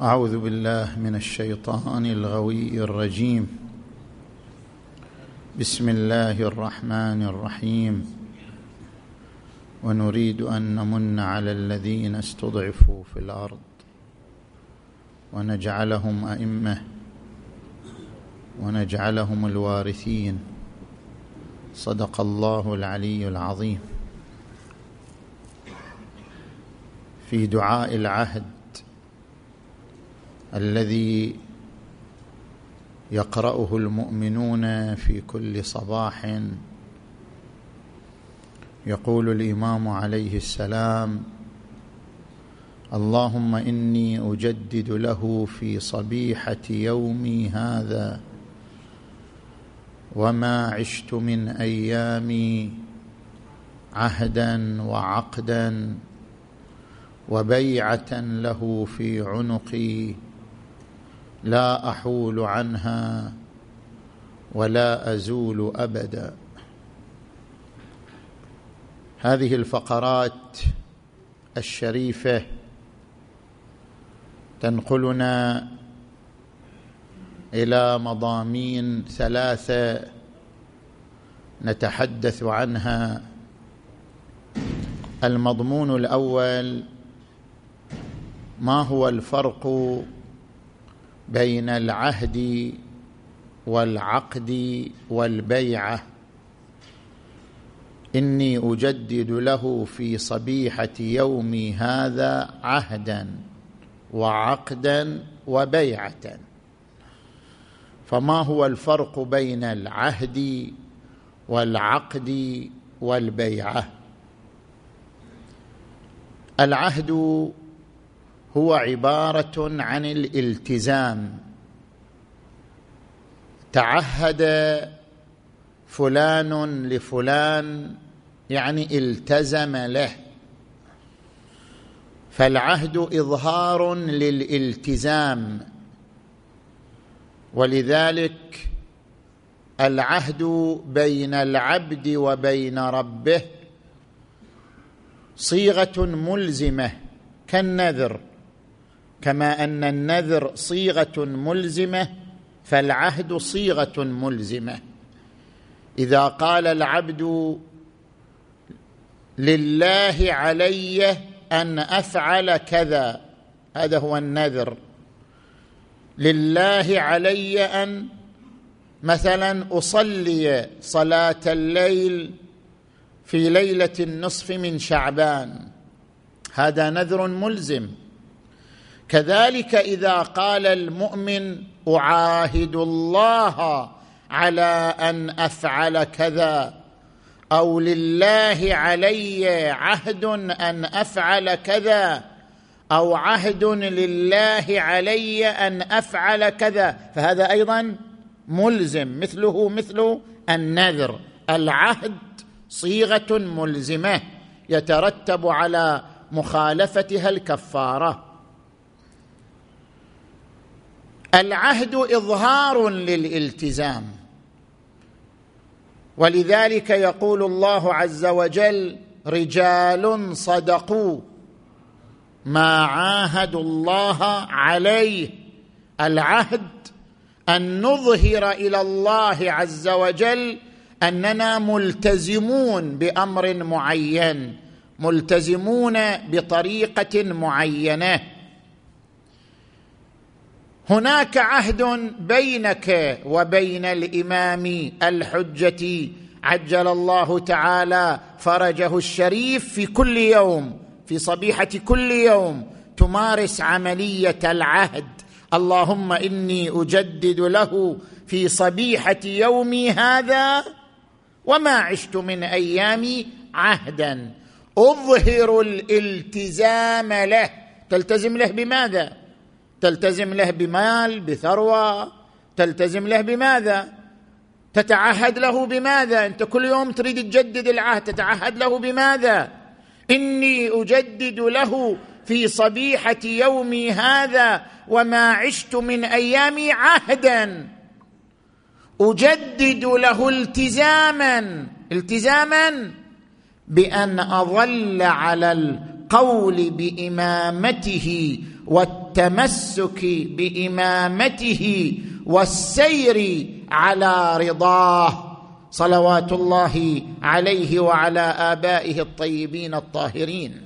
أعوذ بالله من الشيطان الغوي الرجيم. بسم الله الرحمن الرحيم. ونريد أن نمن على الذين استضعفوا في الأرض. ونجعلهم أئمة. ونجعلهم الوارثين. صدق الله العلي العظيم. في دعاء العهد الذي يقرأه المؤمنون في كل صباح. يقول الإمام عليه السلام اللهم إني أجدد له في صبيحة يومي هذا وما عشت من أيامي عهدا وعقدا وبيعه له في عنقي. لا أحول عنها ولا أزول أبدا. هذه الفقرات الشريفة تنقلنا إلى مضامين ثلاثة نتحدث عنها. المضمون الأول ما هو الفرق بين العهد والعقد والبيعة. إني أجدد له في صبيحة يومي هذا عهدا وعقدا وبيعة. فما هو الفرق بين العهد والعقد والبيعة؟ العهد هو عبارة عن الالتزام. تعهد فلان لفلان يعني التزم له. فالعهد إظهار للالتزام. ولذلك العهد بين العبد وبين ربه صيغة ملزمة كالنذر. كما أن النذر صيغة ملزمة فالعهد صيغة ملزمة. إذا قال العبد لله علي أن أفعل كذا هذا هو النذر. لله علي أن مثلا أصلي صلاة الليل في ليلة النصف من شعبان هذا نذر ملزم. كذلك إذا قال المؤمن أعاهد الله على أن أفعل كذا أو لله علي عهد أن أفعل كذا أو عهد لله علي أن أفعل كذا فهذا أيضا ملزم مثله مثل النذر. العهد صيغة ملزمة يترتب على مخالفتها الكفارة. العهد إظهار للالتزام. ولذلك يقول الله عز وجل رجال صدقوا ما عاهدوا الله عليه. العهد أن نظهر إلى الله عز وجل أننا ملتزمون بأمر معين ملتزمون بطريقة معينة. هناك عهد بينك وبين الإمام الحجة. عجل الله تعالى فرجه الشريف في كل يوم في صبيحة كل يوم تمارس عملية العهد. اللهم إني أجدد له في صبيحة يومي هذا وما عشت من ايامي عهدا. أظهر الالتزام له. تلتزم له بماذا؟ تلتزم له بمال بثروة. تلتزم له بماذا؟ تتعهد له بماذا؟ أنت كل يوم تريد تجدد العهد تتعهد له بماذا؟ إني أجدد له في صبيحة يومي هذا وما عشت من أيامي عهدا. أجدد له التزاما. التزاما بأن أظل على القول بإمامته والتمسك بإمامته والسير على رضاه صلوات الله عليه وعلى آبائه الطيبين الطاهرين.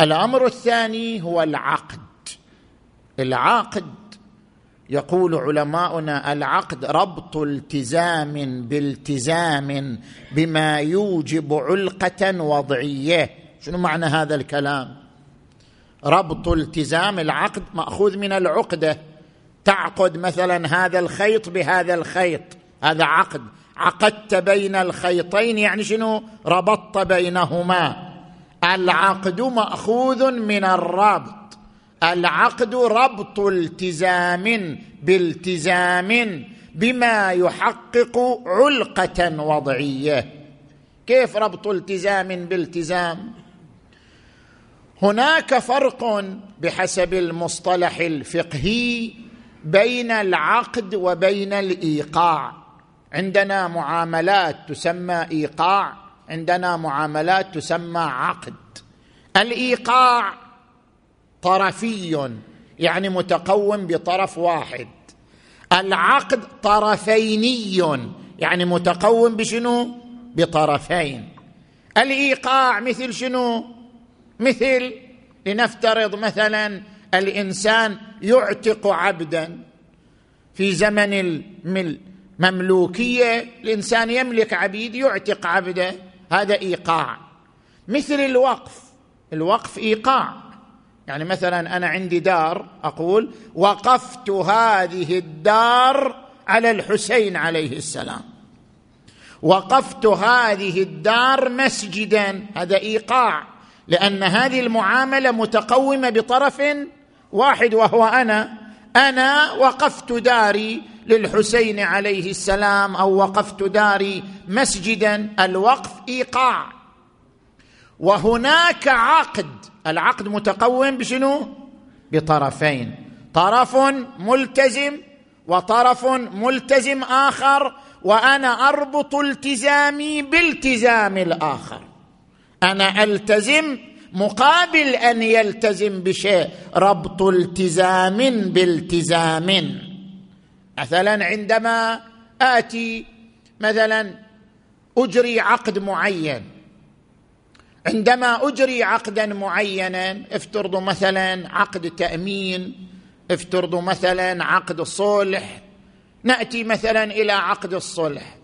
الأمر الثاني هو العقد. العقد يقول علماؤنا العقد ربط التزام بالتزام بما يوجب علقة وضعية. شنو معنى هذا الكلام؟ ربط التزام العقد مأخوذ من العقده تعقد مثلا هذا الخيط بهذا الخيط. هذا عقد. عقدت بين الخيطين يعني شنو؟ ربطت بينهما. العقد مأخوذ من الربط. العقد ربط التزام بالتزام بما يحقق علقة وضعية. كيف ربط التزام بالتزام؟ هناك فرق بحسب المصطلح الفقهي بين العقد وبين الإيقاع. عندنا معاملات تسمى إيقاع عندنا معاملات تسمى عقد. الإيقاع طرفي يعني متقوم بطرف واحد. العقد طرفيني يعني متقوم بشنو؟ بطرفين. الإيقاع مثل شنو؟ مثل لنفترض مثلا الإنسان يعتق عبدا في زمن المملوكيه الإنسان يملك عبيد يعتق عبده هذا إيقاع. مثل الوقف الوقف إيقاع. يعني مثلا أنا عندي دار أقول وقفت هذه الدار على الحسين عليه السلام. وقفت هذه الدار مسجدا هذا إيقاع. لأن هذه المعاملة متقومة بطرف واحد وهو أنا. أنا وقفت داري للحسين عليه السلام أو وقفت داري مسجدا الوقف إيقاع. وهناك عقد. العقد متقوم بشنو؟ بطرفين. طرف ملتزم وطرف ملتزم آخر وأنا أربط التزامي بالتزام الآخر. أنا ألتزم مقابل أن يلتزم بشيء. ربط التزام بالتزام. مثلا عندما آتي مثلا أجري عقد معين. عندما أجري عقدا معينا افترضوا مثلا عقد تأمين افترضوا مثلا عقد صلح. نأتي مثلا إلى عقد الصلح.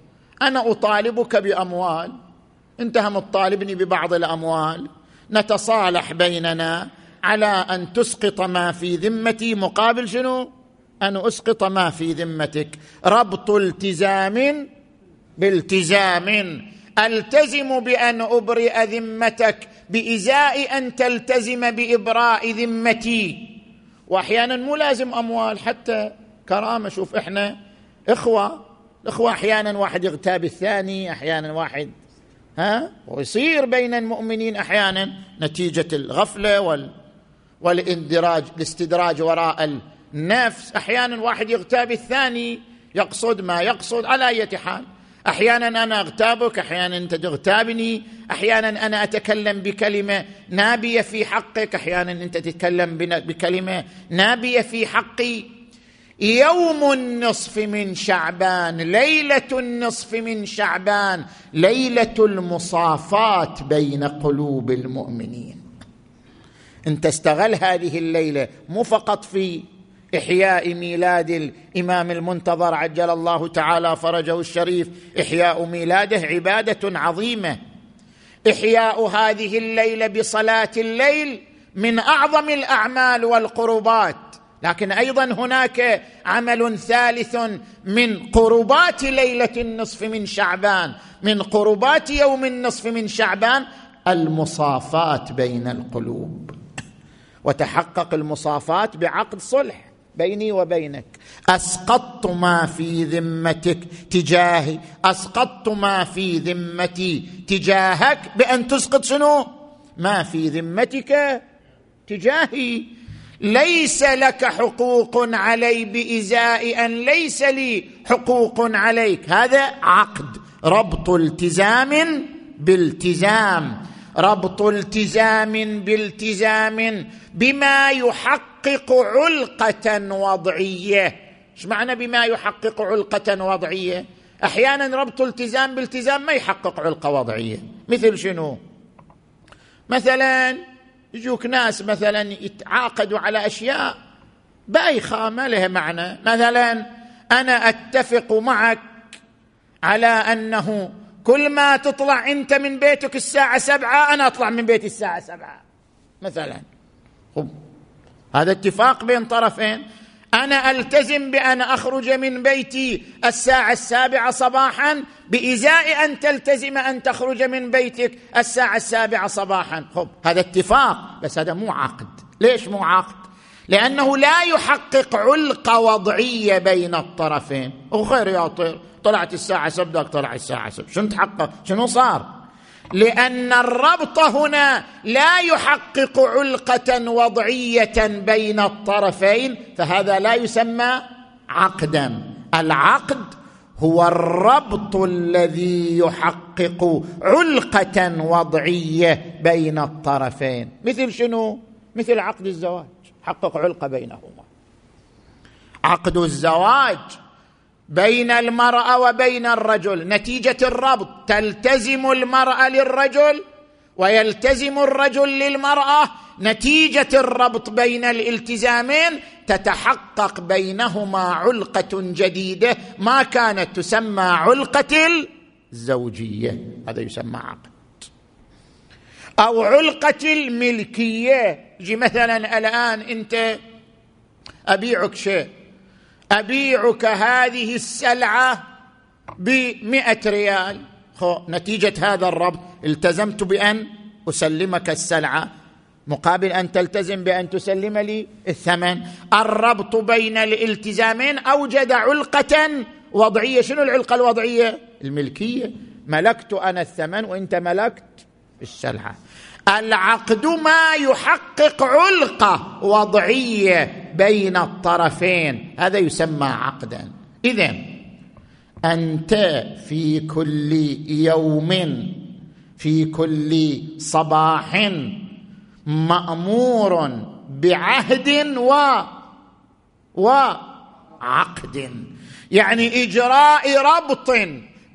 أنا أطالبك بأموال. انت هم تطالبني ببعض الأموال. نتصالح بيننا على أن تسقط ما في ذمتي. مقابل شنو؟ أن أسقط ما في ذمتك. ربط التزام بالتزام. ألتزم بأن أبرئ ذمتك. بإزاء أن تلتزم بإبراء ذمتي. وأحيانا مو لازم أموال حتى كرامة. شوف إحنا إخوة الإخوة أحيانا واحد يغتاب الثاني أحيانا واحد ويصير بين المؤمنين أحيانا نتيجة الغفلة وال والإندراج الاستدراج وراء النفس. أحيانا واحد يغتاب الثاني يقصد ما يقصد على اية حال. أحيانا أنا أغتابك أحيانا أنت تغتابني أحيانا أنا أتكلم بكلمة نابية في حقك أحيانا أنت تتكلم بكلمة نابية في حقي. يوم النصف من شعبان ليلة النصف من شعبان ليلة المصافات بين قلوب المؤمنين. انت استغل هذه الليلة مو فقط في إحياء ميلاد الإمام المنتظر عجل الله تعالى فرجه الشريف إحياء ميلاده عبادة عظيمة. إحياء هذه الليلة بصلاة الليل من أعظم الأعمال والقربات. لكن أيضا هناك عمل ثالث من قربات ليلة النصف من شعبان من قربات يوم النصف من شعبان المصافات بين القلوب. وتحقق المصافات بعقد صلح بيني وبينك. أسقطت ما في ذمتك تجاهي أسقطت ما في ذمتي تجاهك بأن تسقط شنو؟ ما في ذمتك تجاهي. ليس لك حقوق علي بإزاء أن ليس لي حقوق عليك. هذا عقد ربط التزام بالتزام ربط التزام بالتزام بما يحقق علقة وضعية. إيش معنى بما يحقق علقة وضعية؟ أحيانا ربط التزام بالتزام ما يحقق علقة وضعية. مثل شنو؟ مثلا يجوك ناس مثلا يتعاقدوا على أشياء بايخه ما لها معنى؟ مثلا أنا أتفق معك على أنه كل ما تطلع أنت من بيتك الساعة سبعة أنا أطلع من بيتي الساعة سبعة مثلا. هذا اتفاق بين طرفين. أنا ألتزم بأن أخرج من بيتي الساعة السابعة صباحا بإزاء أن تلتزم أن تخرج من بيتك الساعة السابعة صباحا. خب هذا اتفاق بس هذا مو عقد. ليش مو عقد؟ لأنه لا يحقق علقه وضعيه بين الطرفين. وخير يا طير طلعت الساعة سبدك طلع الساعة سب شنو تحقق؟ شنو صار؟ لأن الربط هنا لا يحقق علقة وضعية بين الطرفين فهذا لا يسمى عقدا. العقد هو الربط الذي يحقق علقة وضعية بين الطرفين. مثل شنو؟ مثل عقد الزواج. حقق علقة بينهما. عقد الزواج بين المرأة وبين الرجل. نتيجة الربط. تلتزم المرأة للرجل ويلتزم الرجل للمرأة. نتيجة الربط بين الالتزامين تتحقق بينهما علقة جديدة. ما كانت تسمى علقة الزوجية. هذا يسمى عقد. أو علقة الملكية. يجي مثلا الآن أنت أبيعك شيء. أبيعك هذه السلعة بمئة ريال. نتيجة هذا الربط التزمت بأن أسلمك السلعة مقابل أن تلتزم بأن تسلم لي الثمن. الربط بين الالتزامين أوجد علقة وضعية. شنو العلقة الوضعية؟ الملكية. ملكت أنا الثمن وأنت ملكت السلعة. العقد ما يحقق علقة وضعية بين الطرفين. هذا يسمى عقدا. اذا أنت في كل يوم في كل صباح مأمور بعهد و وعقد يعني إجراء ربط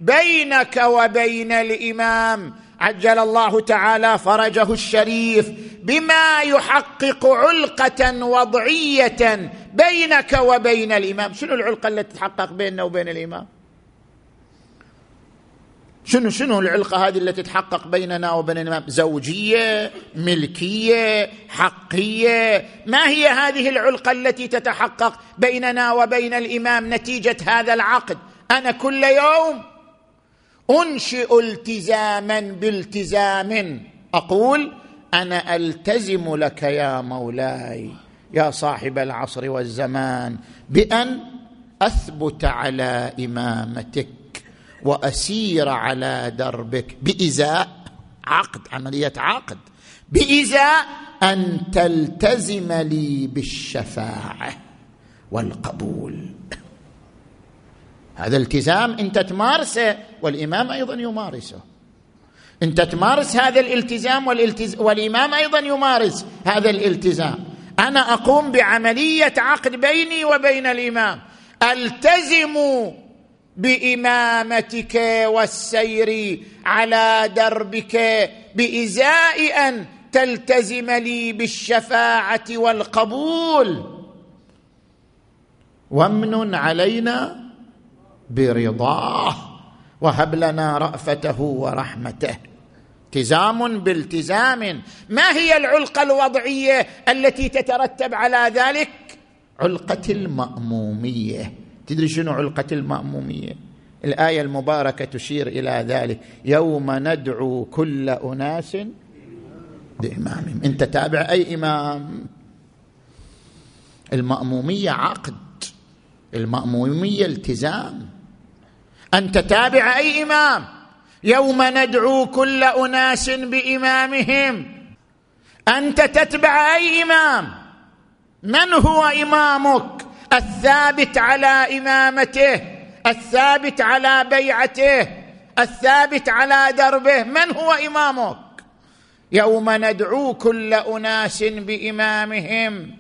بينك وبين الإمام عجل الله تعالى فرجه الشريف بما يحقق علقة وضعية بينك وبين الإمام. شنو العلقة التي تتحقق بيننا وبين الإمام؟ شنو شنو العلقة هذه التي تتحقق بيننا وبين الإمام؟ زوجية ملكية حقية. ما هي هذه العلقة التي تتحقق بيننا وبين الإمام نتيجة هذا العقد؟ أنا كل يوم أنشئ التزاما بالتزام. أقول أنا ألتزم لك يا مولاي يا صاحب العصر والزمان بأن أثبت على إمامتك وأسير على دربك بإزاء عقد عملية عقد بإزاء أن تلتزم لي بالشفاعة والقبول. هذا التزام انت تمارسه والإمام أيضا يمارسه. انت تمارس هذا الالتزام والالتز... والإمام أيضا يمارس هذا الالتزام. أنا أقوم بعملية عقد بيني وبين الإمام. ألتزم بإمامتك والسير على دربك بإزاء أن تلتزم لي بالشفاعة والقبول. وامن علينا برضاه. وهب لنا رأفته ورحمته. التزام بالتزام. ما هي العلقة الوضعية التي تترتب على ذلك؟ علقة المأمومية. تدري شنو علقة المأمومية؟ الآية المباركة تشير إلى ذلك. يوم ندعو كل أناس بإمامهم. أنت تابع أي إمام؟ المأمومية عقد. المأمومية التزام. ان تتابع أي إمام؟ يوم ندعو كل أناس بإمامهم. أنت تتبع أي إمام؟ من هو إمامك؟ الثابت على إمامته الثابت على بيعته الثابت على دربه. من هو إمامك؟ يوم ندعو كل أناس بإمامهم.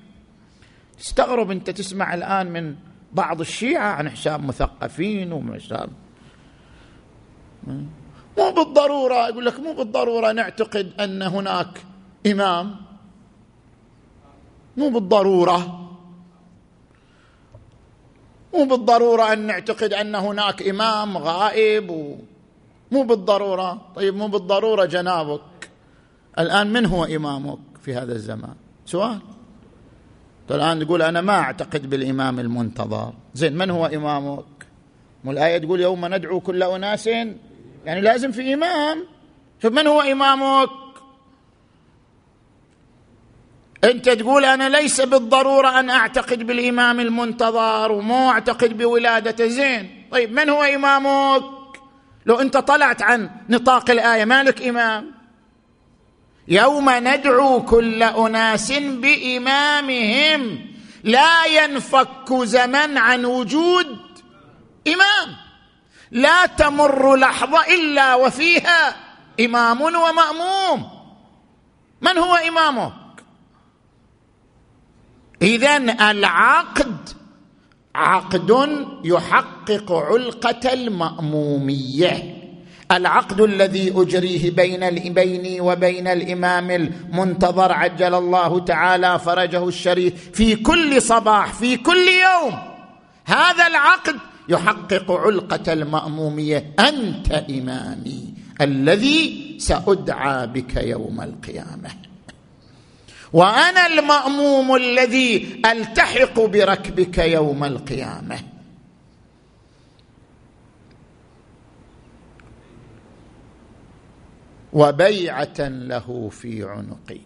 استغرب أنت تسمع الآن من بعض الشيعة عن حساب مثقفين ومن حساب. مو بالضرورة يقول لك مو بالضرورة نعتقد أن هناك إمام. مو بالضرورة. مو بالضرورة أن نعتقد أن هناك إمام غائب و... مو بالضرورة. طيب مو بالضرورة جنابك. الآن من هو إمامك في هذا الزمان؟ سؤال. الآن تقول أنا ما أعتقد بالإمام المنتظر. زين من هو إمامك؟ مو الآية تقول يوم ندعو كل أناس؟ يعني لازم في إمام. شوف من هو إمامك؟ أنت تقول أنا ليس بالضرورة أن أعتقد بالإمام المنتظر ومو أعتقد بولادته. زين طيب من هو إمامك؟ لو أنت طلعت عن نطاق الآية مالك إمام؟ يوم ندعو كل أناس بإمامهم لا ينفك زمن عن وجود إمام. لا تمر لحظة إلا وفيها إمام ومأموم. من هو إمامك؟ اذا العقد عقد يحقق علقة المأمومية. العقد الذي أجريه بين بيني وبين الإمام المنتظر عجل الله تعالى فرجه الشريف في كل صباح في كل يوم. هذا العقد يحقق علقة المأمومية. أنت إمامي الذي سأدعى بك يوم القيامة. وأنا المأموم الذي ألتحق بركبك يوم القيامة. وبيعة له في عنقي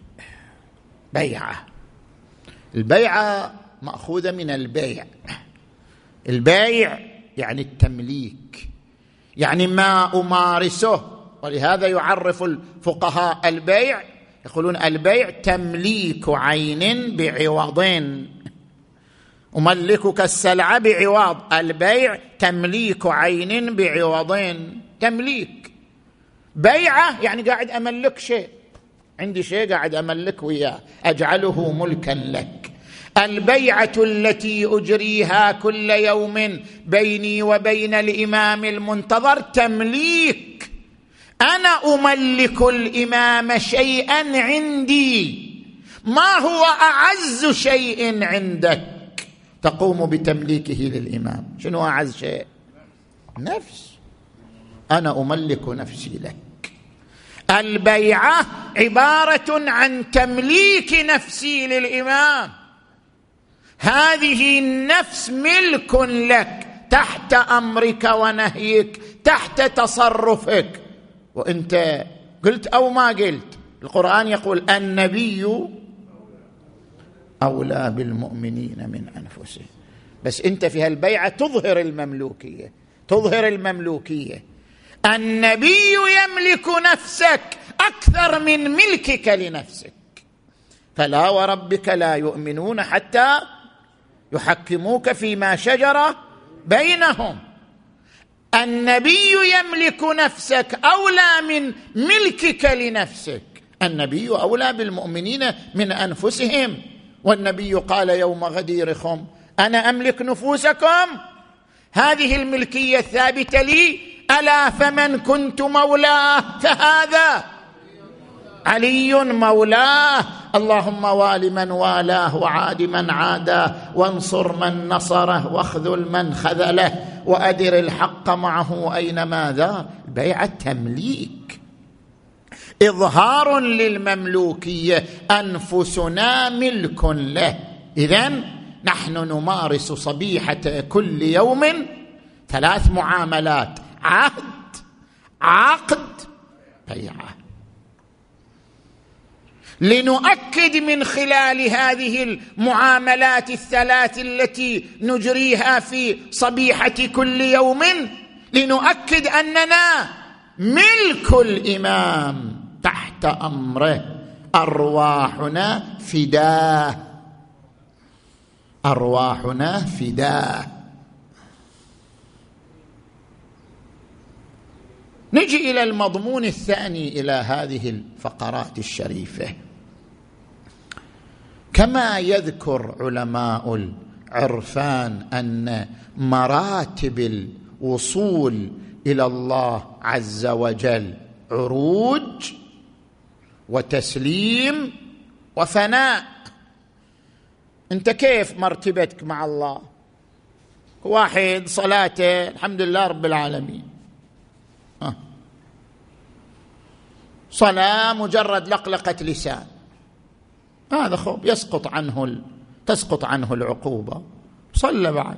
بيعة. البيعة مأخوذة من البيع. البيع يعني التمليك يعني ما أمارسه. ولهذا يعرف الفقهاء البيع يقولون البيع تمليك عين بعوض. أملكك السلعه بعوض. البيع تمليك عين بعوض. تمليك. بيعة يعني قاعد أملك شيء. عندي شيء قاعد أملك وياه. أجعله ملكا لك. البيعة التي أجريها كل يوم بيني وبين الإمام المنتظر تمليك. أنا أملك الإمام شيئا عندي. ما هو أعز شيء عندك؟ تقوم بتمليكه للإمام. شنو أعز شيء؟ نفس. أنا أملك نفسي لك. البيعة عبارة عن تمليك نفسي للإمام. هذه النفس ملك لك تحت أمرك ونهيك تحت تصرفك. وأنت قلت أو ما قلت القرآن يقول النبي أولى بالمؤمنين من أنفسهم. بس أنت في هالبيعة تظهر المملوكية تظهر المملوكية. النبي يملك نفسك أكثر من ملكك لنفسك. فلا وربك لا يؤمنون حتى يحكموك فيما شجر بينهم. النبي يملك نفسك أولى من ملكك لنفسك. النبي أولى بالمؤمنين من أنفسهم. والنبي قال يوم غديركم أنا أملك نفوسكم؟ هذه الملكية الثابتة لي ألا فمن كنت مولاه؟ فهذا علي مولاه. اللهم وال من والاه وعاد من عاداه. وانصر من نصره. واخذل من خذله. وأدر الحق معه اينما ذا بيع التمليك. إظهار للمملوكية. أنفسنا ملك له. اذا نحن نمارس صبيحة كل يوم ثلاث معاملات. عهد عقد بيعة. لنؤكد من خلال هذه المعاملات الثلاث التي نجريها في صبيحة كل يوم لنؤكد أننا ملك الإمام تحت أمره. أرواحنا فداه أرواحنا فداه نجي إلى المضمون الثاني إلى هذه الفقرات الشريفة. كما يذكر علماء العرفان أن مراتب الوصول إلى الله عز وجل عروج وتسليم وفناء. أنت كيف مرتبتك مع الله؟ واحد صلاته الحمد لله رب العالمين. صلاة مجرد لقلقة لسان. هذا خوف يسقط عنه ال... تسقط عنه العقوبة. صلى بعد.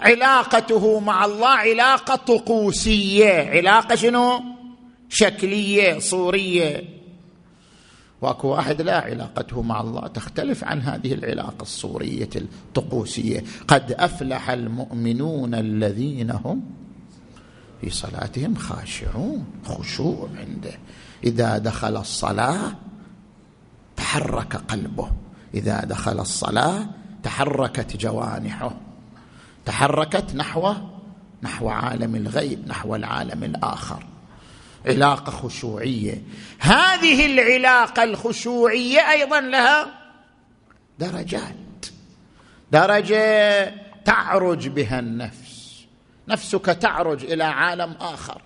علاقته مع الله علاقة طقوسية. علاقة شنو؟ شكلية صورية. واكو واحد لا علاقته مع الله تختلف عن هذه العلاقة الصورية الطقوسية. قد أفلح المؤمنون الذين هم في صلاتهم خاشعون خشوع عنده. إذا دخل الصلاة تحرك قلبه. إذا دخل الصلاة تحركت جوانحه. تحركت نحو نحو عالم الغيب نحو العالم الآخر. علاقة خشوعية. هذه العلاقة الخشوعية أيضا لها درجات. درجة تعرج بها النفس. نفسك تعرج إلى عالم آخر.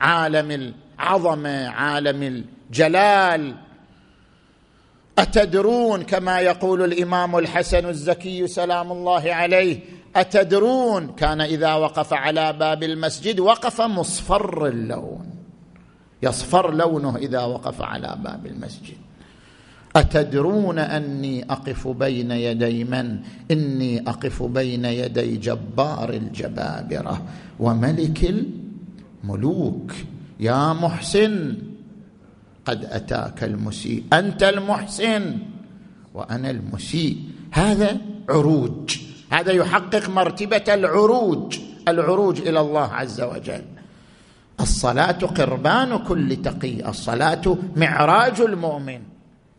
عالم العظمة عالم الجلال. أتدرون كما يقول الإمام الحسن الزكي سلام الله عليه أتدرون كان إذا وقف على باب المسجد وقف مصفر اللون. يصفر لونه إذا وقف على باب المسجد. أتدرون أني أقف بين يدي من؟ إني أقف بين يدي جبار الجبابرة وملك الملوك. يا محسن قد أتاك المسيء. أنت المحسن وأنا المسيء. هذا عروج. هذا يحقق مرتبة العروج. العروج إلى الله عز وجل. الصلاة قربان كل تقي. الصلاة معراج المؤمن.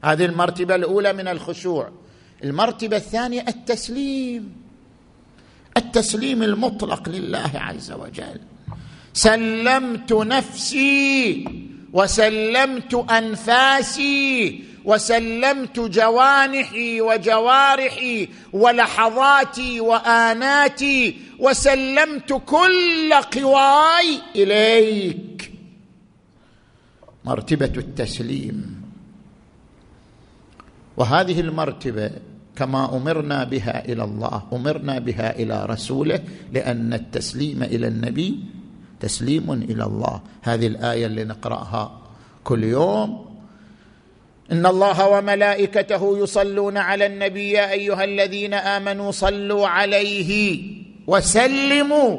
هذه المرتبة الأولى من الخشوع. المرتبة الثانية التسليم. التسليم المطلق لله عز وجل. سلمت نفسي وسلمت أنفاسي وسلمت جوانحي وجوارحي ولحظاتي وآناتي وسلمت كل قواي إليك. مرتبة التسليم. وهذه المرتبة كما أمرنا بها إلى الله أمرنا بها إلى رسوله لأن التسليم إلى النبي تسليم إلى الله. هذه الآية اللي نقرأها كل يوم. إن الله وملائكته يصلون على النبي يا أيها الذين آمنوا صلوا عليه وسلموا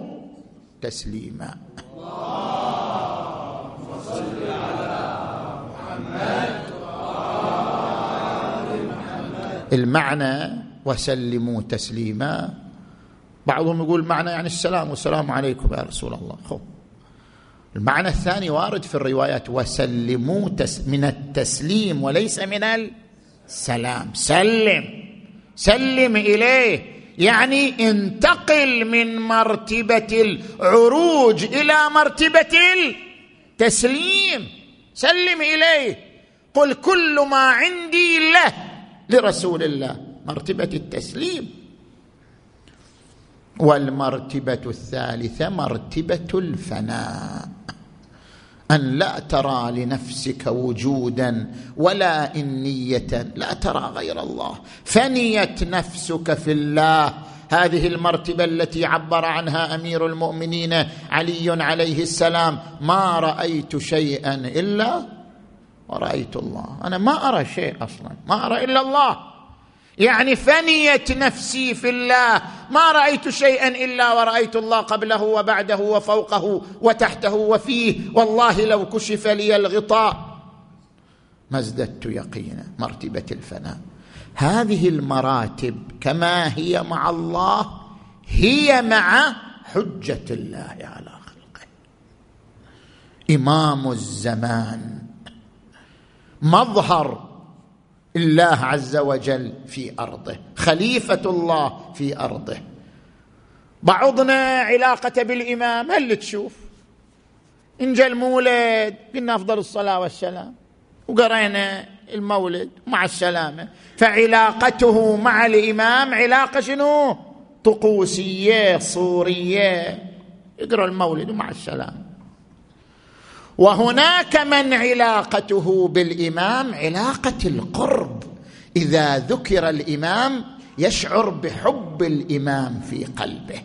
تسليما. المعنى وسلموا تسليما. بعضهم يقول معنى يعني السلام والسلام عليكم يا رسول الله. خب المعنى الثاني وارد في الروايات وسلموا من التسليم وليس من السلام. سلم سلم إليه. يعني انتقل من مرتبة العروج إلى مرتبة التسليم. سلم إليه. قل كل ما عندي له. لرسول الله مرتبة التسليم. والمرتبة الثالثة مرتبة الفناء. أن لا ترى لنفسك وجودا ولا انيه لا ترى غير الله. فنيت نفسك في الله. هذه المرتبة التي عبر عنها أمير المؤمنين علي عليه السلام. ما رأيت شيئا إلا ورأيت الله. أنا ما أرى شيء أصلا. ما أرى إلا الله. يعني فنيت نفسي في الله. ما رأيت شيئا إلا ورأيت الله قبله وبعده وفوقه وتحته وفيه. والله لو كشف لي الغطاء ما ازددت يقينا. مرتبة الفناء. هذه المراتب كما هي مع الله هي مع حجة الله على خلقه. إمام الزمان مظهر الله عز وجل في أرضه خليفة الله في أرضه. بعضنا علاقته بالإمام هل تشوف؟ إن جاء المولد قلنا أفضل الصلاة والسلام. وقرينا المولد مع السلامة. فعلاقته مع الإمام علاقة شنو؟ طقوسية صورية. يقرأ المولد مع السلامة. وهناك من علاقته بالإمام؟ علاقة القرب. إذا ذكر الإمام يشعر بحب الإمام في قلبه.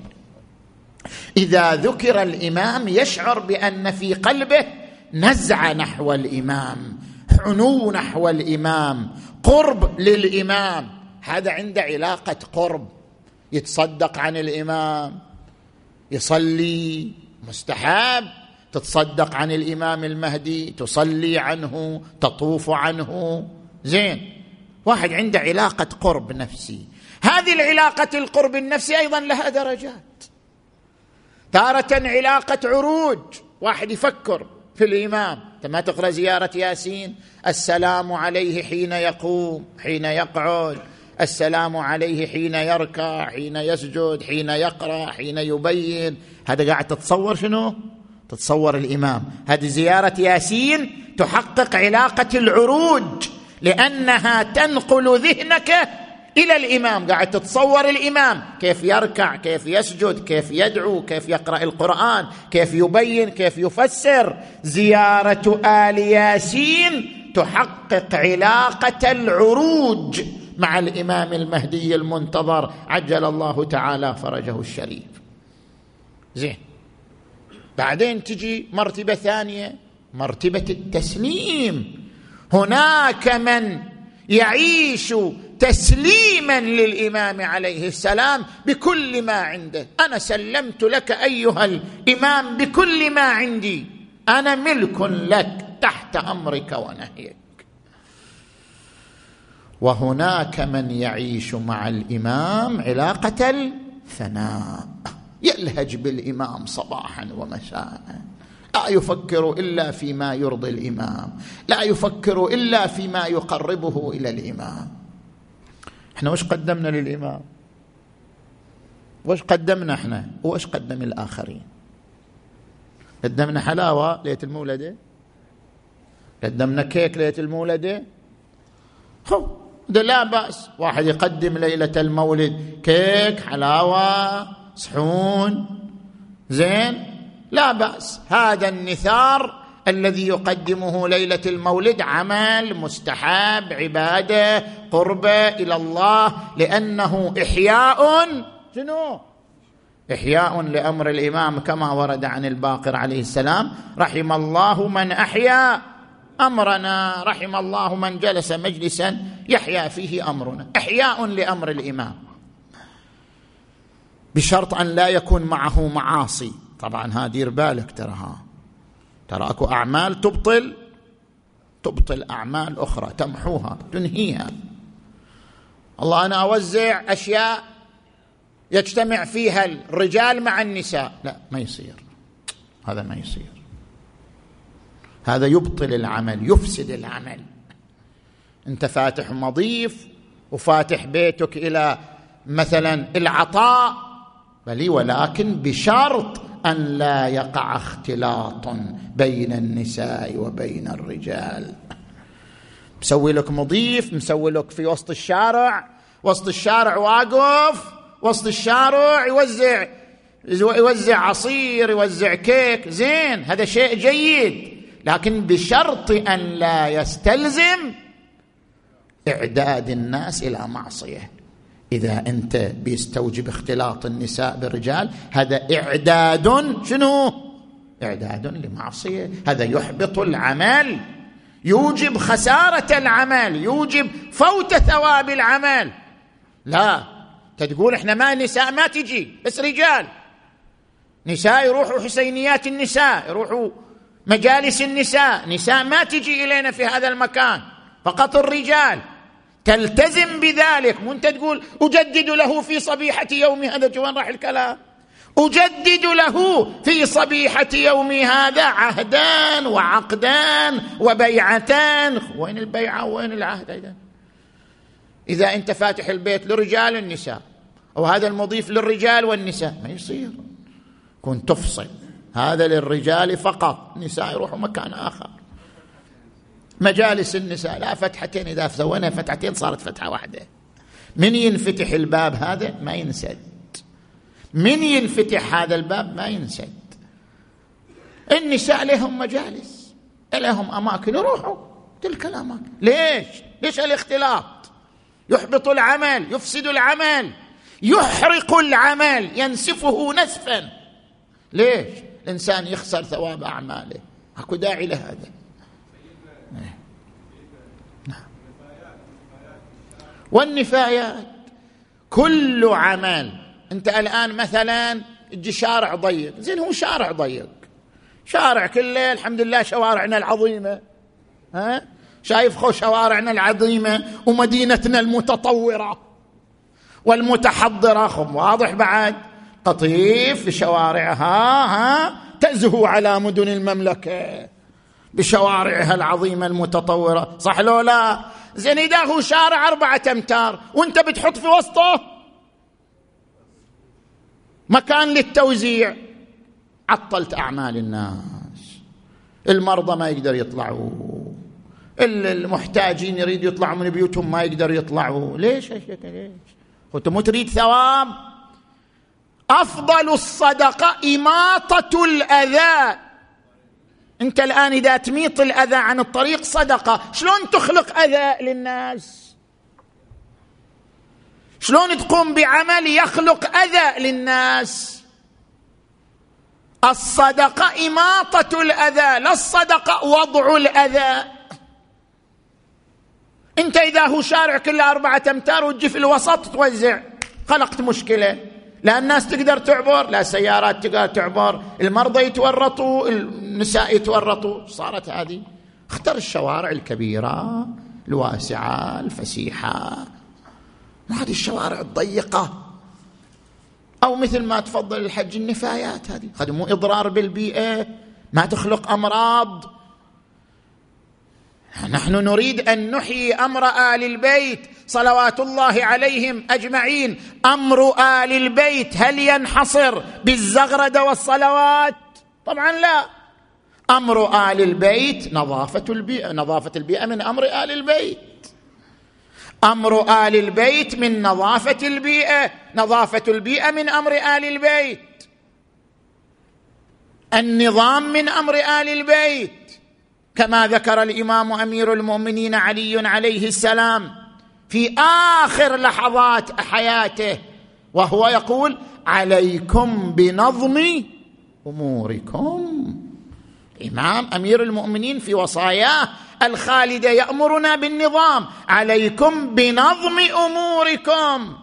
إذا ذكر الإمام يشعر بأن في قلبه نزعه نحو الإمام حنو نحو الإمام قرب للإمام. هذا عنده علاقة قرب. يتصدق عن الإمام يصلي مستحب تتصدق عن الإمام المهدي تصلي عنه تطوف عنه. زين. واحد عنده علاقة قرب نفسي. هذه العلاقة القرب النفسي أيضا لها درجات. تارة علاقة عروج. واحد يفكر في الإمام. ما تقرأ زيارة ياسين؟ السلام عليه حين يقوم حين يقعد. السلام عليه حين يركع حين يسجد حين يقرأ حين يبين. هذا قاعد تتصور شنو؟ تتصور الإمام. هذه زيارة ياسين تحقق علاقة العروج لأنها تنقل ذهنك إلى الإمام. قاعد تتصور الإمام. كيف يركع كيف يسجد كيف يدعو كيف يقرأ القرآن كيف يبين كيف يفسر. زيارة آل ياسين تحقق علاقة العروج مع الإمام المهدي المنتظر. عجل الله تعالى فرجه الشريف. زين. بعدين تجي مرتبة ثانية مرتبة التسليم. هناك من يعيش تسليما للإمام عليه السلام بكل ما عنده. أنا سلمت لك أيها الإمام بكل ما عندي. أنا ملك لك تحت أمرك ونهيك. وهناك من يعيش مع الإمام علاقة الثناء. يلهج بالإمام صباحا ومساء لا يفكر إلا فيما يرضي الإمام. لا يفكر إلا فيما يقربه إلى الإمام. إحنا وش قدمنا للإمام؟ وش قدمنا إحنا؟ وش قدم الآخرين؟ قدمنا حلاوة ليله المولدة؟ قدمنا كيك ليله المولدة؟ هو ده لا بأس. واحد يقدم ليلة المولد كيك حلاوة. صحون. زين؟ لا بأس. هذا النثار الذي يقدمه ليلة المولد عمل مستحب عبادة قربة إلى الله لأنه إحياء. شنو؟ إحياء لأمر الإمام كما ورد عن الباقر عليه السلام. رحم الله من أحيا أمرنا. رحم الله من جلس مجلسا يحيا فيه أمرنا. إحياء لأمر الإمام. بشرط أن لا يكون معه معاصي. طبعا ها دير بالك ترى ترى أكو أعمال تبطل تبطل أعمال أخرى تمحوها تنهيها. الله أنا أوزع أشياء يجتمع فيها الرجال مع النساء. لا ما يصير. هذا ما يصير. هذا يبطل العمل يفسد العمل. أنت فاتح مضيف وفاتح بيتك إلى مثلا العطاء بل ولكن بشرط أن لا يقع اختلاط بين النساء وبين الرجال. مسوي لك مضيف مسوي لك في وسط الشارع وسط الشارع واقف وسط الشارع يوزع يوزع عصير يوزع كيك زين هذا شيء جيد. لكن بشرط أن لا يستلزم إعداد الناس إلى معصية. إذا أنت بيستوجب اختلاط النساء بالرجال هذا إعداد شنو؟ إعداد لمعصية. هذا يحبط العمل. يوجب خسارة العمل. يوجب فوت ثواب العمل. لا. تقول إحنا ما نساء ما تجي. بس رجال. نساء يروحوا حسينيات النساء يروحوا مجالس النساء. نساء ما تجي إلينا في هذا المكان. فقط الرجال. تلتزم بذلك. مو انت تقول أجدد له في صبيحة يوم هذا؟ وين راح الكلام. أجدد له في صبيحة يوم هذا عهدان وعقدان وبيعتان. وين البيعة وين العهد أيضا إذا أنت فاتح البيت لرجال النساء أو هذا المضيف للرجال والنساء ما يصير. كن تفصل. هذا للرجال فقط. النساء يروحوا مكان آخر. مجالس النساء لا فتحتين إذا سوينا فتحتين صارت فتحة واحدة. من ينفتح الباب هذا؟ ما ينسد. من ينفتح هذا الباب؟ ما ينسد. النساء لهم مجالس لهم أماكن يروحوا تلك الأماكن. ليش؟ ليش الاختلاط؟ يحبط العمل يفسد العمل يحرق العمل ينسفه نسفا. ليش؟ الإنسان يخسر ثواب أعماله. أكو داعي لهذا. والنفايات. كل عمل. انت الآن مثلا تجي شارع ضيق. زين هو شارع ضيق. شارع كله الحمد لله شوارعنا العظيمة. ها؟ شايف خو شوارعنا العظيمة ومدينتنا المتطورة والمتحضرة. خم واضح بعد. قطيف بشوارعها ها؟ تزهو على مدن المملكة بشوارعها العظيمة المتطورة. صح لو لا؟ زين إذا هو شارع أربعة أمتار وأنت بتحط في وسطه مكان للتوزيع. عطلت أعمال الناس. المرضى ما يقدر يطلعوا. المحتاجين يريدوا يطلعوا من بيوتهم ما يقدروا يطلعوا. ليش؟ ليش؟ وانت مو تريد ثواب. أفضل الصدقة إماطة الأذى. انت الآن إذا تميط الأذى عن الطريق صدقة. شلون تخلق أذى للناس؟ شلون تقوم بعمل يخلق أذى للناس؟ الصدقة إماطة الأذى لا الصدقة وضع الأذى. انت إذا هو شارع كله أربعة أمتار وتجي في الوسط توزع. خلقت مشكلة. لا الناس تقدر تعبر لا سيارات تقدر تعبر المرضى يتورطوا النساء يتورطوا. صارت هذه. اختر الشوارع الكبيرة الواسعة الفسيحة. ما هذه الشوارع الضيقة. أو مثل ما تفضل الحج النفايات هذه. هذه مو إضرار بالبيئة ما تخلق أمراض. نحن نريد أن نحيي أمر آل البيت. صلوات الله عليهم أجمعين. أمر آل البيت هل ينحصر بالزغرده والصلوات؟ طبعا لا. أمر آل البيت نظافة البيئة نظافة البيئة من أمر آل البيت. أمر آل البيت من نظافة البيئة نظافة البيئة من أمر آل البيت. النظام من أمر آل البيت. كما ذكر الإمام أمير المؤمنين علي عليه السلام في آخر لحظات حياته وهو يقول عليكم بنظم أموركم. إمام أمير المؤمنين في وصاياه الخالده يأمرنا بالنظام عليكم بنظم أموركم.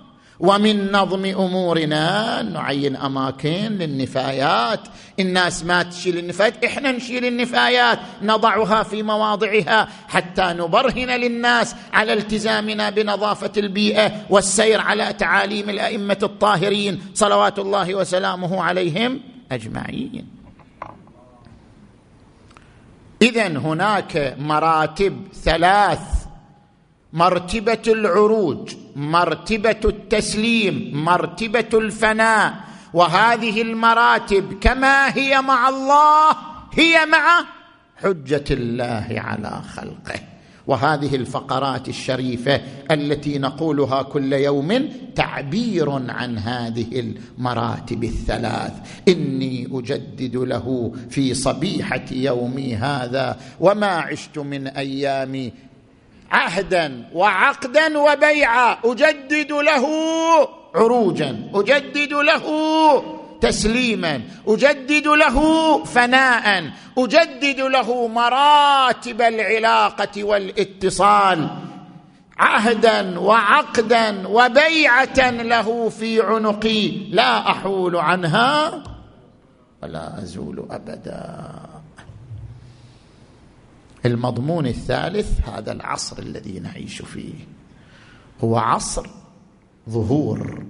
ومن نظم أمورنا نعين أماكن للنفايات. الناس ما تشيل النفايات إحنا نشيل النفايات نضعها في مواضعها حتى نبرهن للناس على التزامنا بنظافة البيئة والسير على تعاليم الأئمة الطاهرين. صلوات الله وسلامه عليهم أجمعين. اذا هناك مراتب ثلاث مرتبة العروج مرتبة التسليم مرتبة الفناء. وهذه المراتب كما هي مع الله هي مع حجة الله على خلقه. وهذه الفقرات الشريفة التي نقولها كل يوم تعبير عن هذه المراتب الثلاث. إني أجدد له في صبيحة يومي هذا وما عشت من ايامي عهدا وعقدا وبيعا أجدد له عروجا أجدد له تسليما أجدد له فناء أجدد له مراتب العلاقة والاتصال. عهدا وعقدا وبيعة له في عنقي لا أحول عنها ولا أزول ابدا. المضمون الثالث هذا العصر الذي نعيش فيه. هو عصر ظهور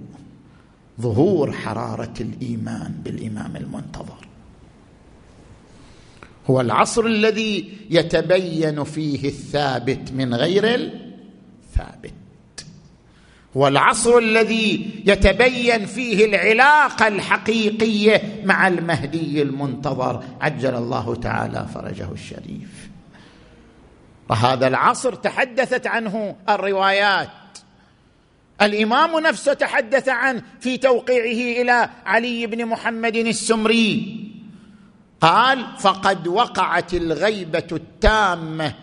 ظهور حرارة الإيمان بالإمام المنتظر. هو العصر الذي يتبين فيه الثابت من غير الثابت. هو العصر الذي يتبين فيه العلاقة الحقيقية مع المهدي المنتظر. عجل الله تعالى فرجه الشريف. وهذا العصر تحدثت عنه الروايات. الإمام نفسه تحدث عنه في توقيعه إلى علي بن محمد السمري. قال فقد وقعت الغيبة التامة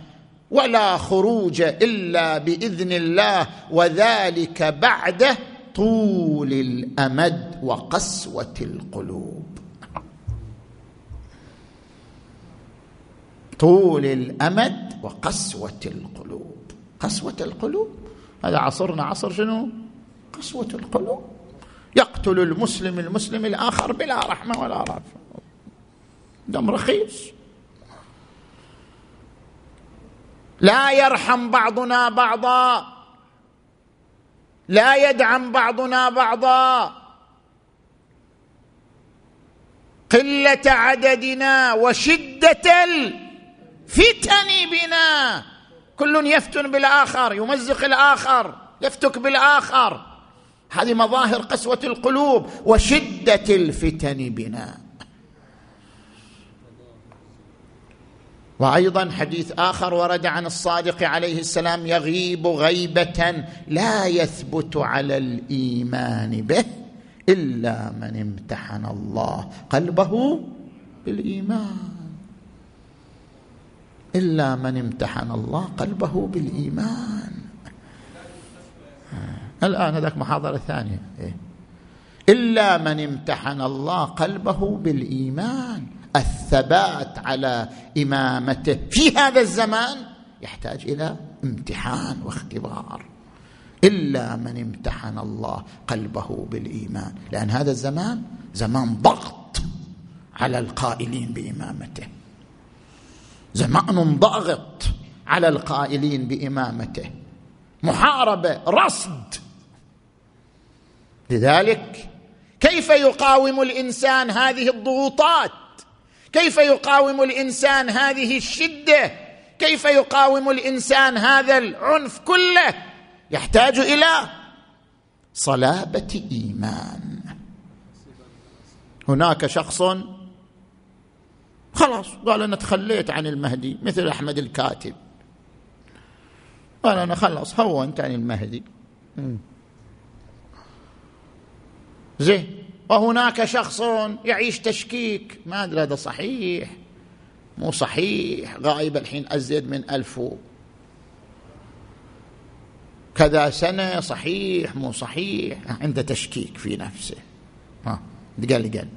ولا خروج إلا بإذن الله وذلك بعد طول الأمد وقسوة القلوب. طول الأمد وقسوة القلوب. قسوة القلوب؟ هذا عصرنا. عصر شنو؟ قسوة القلوب. يقتل المسلم المسلم الآخر بلا رحمة ولا رافه دم رخيص. لا يرحم بعضنا بعضا. لا يدعم بعضنا بعضا. قلة عددنا وشدة الفتن بنا. كل يفتن بالآخر يمزق الآخر يفتك بالآخر. هذه مظاهر قسوة القلوب وشدة الفتن بنا. وأيضا حديث آخر ورد عن الصادق عليه السلام يغيب غيبة لا يثبت على الإيمان به إلا من امتحن الله قلبه بالإيمان. إلا من امتحن الله قلبه بالإيمان. الآن هذاك محاضرة ثانية. إيه؟ إلا من امتحن الله قلبه بالإيمان الثبات على إمامته في هذا الزمان يحتاج إلى امتحان واختبار. إلا من امتحن الله قلبه بالإيمان لأن هذا الزمان زمان ضغط على القائلين بإمامته. زمان ضاغط على القائلين بإمامته. محاربة رصد. لذلك كيف يقاوم الإنسان هذه الضغوطات؟ كيف يقاوم الإنسان هذه الشدة؟ كيف يقاوم الإنسان هذا العنف كله؟ يحتاج إلى صلابة إيمان. هناك شخص خلاص قال أنا تخليت عن المهدي مثل أحمد الكاتب. قال أنا خلاص هونت عن المهدي. زين وهناك شخص يعيش تشكيك. ما أدري هذا صحيح. مو صحيح. غايب الحين أزيد من ألف. كذا سنة صحيح مو صحيح. عنده تشكيك في نفسه. ها قال قال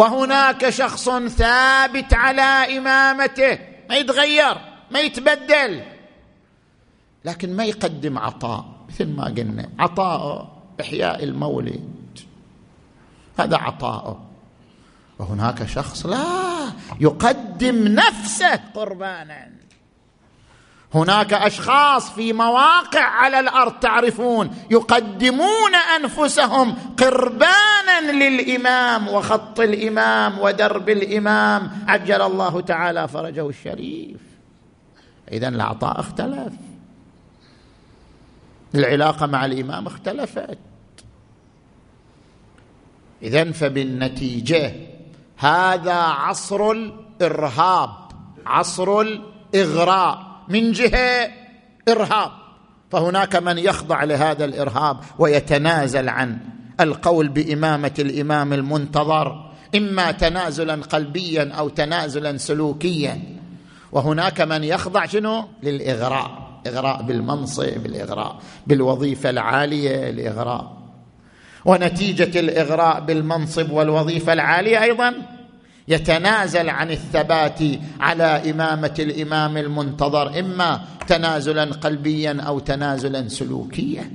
وهناك شخص ثابت على إمامته ما يتغير ما يتبدل لكن ما يقدم عطاء مثل ما قلنا عطاء إحياء المولد. هذا عطاؤه وهناك شخص لا يقدم نفسه قربانا. هناك أشخاص في مواقع على الأرض تعرفون يقدمون أنفسهم قربانا للإمام وخط الإمام ودرب الإمام. عجل الله تعالى فرجه الشريف. اذا العطاء اختلف. العلاقة مع الإمام اختلفت. اذا فبالنتيجة هذا عصر الإرهاب عصر الإغراء. من جهة إرهاب. فهناك من يخضع لهذا الإرهاب ويتنازل عن القول بإمامة الإمام المنتظر إما تنازلا قلبيا أو تنازلا سلوكيا. وهناك من يخضع شنو؟ للإغراء إغراء بالمنصب الاغراء بالوظيفة العالية الاغراء ونتيجة الإغراء بالمنصب والوظيفة العالية أيضا يتنازل عن الثبات على إمامة الإمام المنتظر إما تنازلا قلبيا أو تنازلا سلوكيا.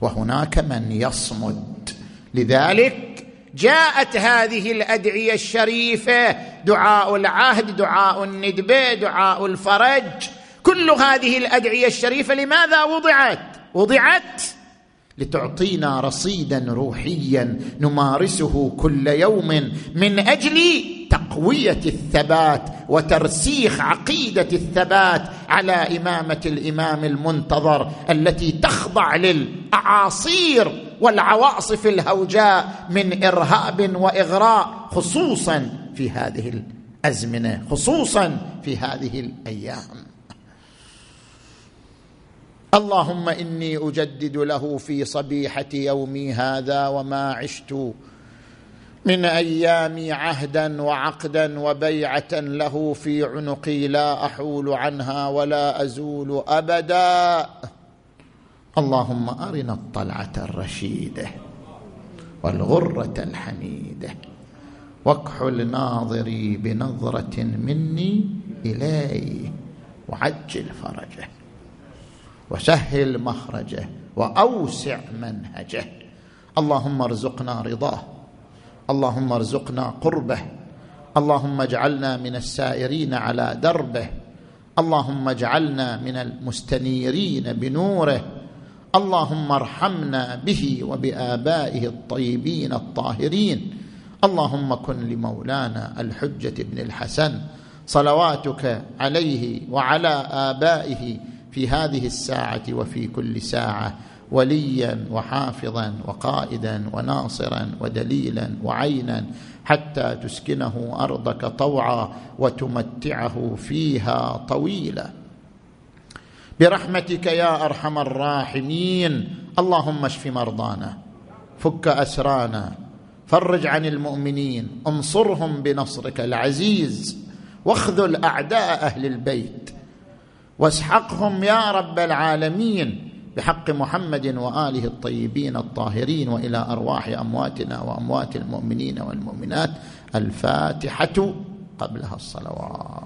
وهناك من يصمد. لذلك جاءت هذه الأدعية الشريفة دعاء العهد دعاء الندبه دعاء الفرج. كل هذه الأدعية الشريفة لماذا وضعت؟ وضعت لتعطينا رصيدا روحيا نمارسه كل يوم من أجل تقوية الثبات وترسيخ عقيدة الثبات على إمامة الإمام المنتظر التي تخضع للأعاصير والعواصف الهوجاء من إرهاب وإغراء خصوصا في هذه الأزمنة خصوصا في هذه الأيام. اللهم إني أجدد له في صبيحة يومي هذا وما عشت من ايامي عهدا وعقدا وبيعة له في عنقي لا أحول عنها ولا أزول أبدا. اللهم أرنا الطلعة الرشيدة والغرة الحميدة واكحل ناظري بنظرة مني اليه وعجل فرجه. وسهل مخرجه وأوسع منهجه. اللهم ارزقنا رضاه. اللهم ارزقنا قربه. اللهم اجعلنا من السائرين على دربه. اللهم اجعلنا من المستنيرين بنوره. اللهم ارحمنا به وبآبائه الطيبين الطاهرين. اللهم كن لمولانا الحجة بن الحسن. صلواتك عليه وعلى آبائه في هذه الساعة وفي كل ساعة وليا وحافظا وقائدا وناصرا ودليلا وعينا حتى تسكنه أرضك طوعا وتمتعه فيها طويلا. برحمتك يا أرحم الراحمين. اللهم اشف مرضانا فك أسرانا فرج عن المؤمنين انصرهم بنصرك العزيز واخذل أعداء أهل البيت. واسحقهم يا رب العالمين بحق محمد وآله الطيبين الطاهرين وإلى أرواح أمواتنا وأموات المؤمنين والمؤمنات الفاتحة قبلها الصلوات.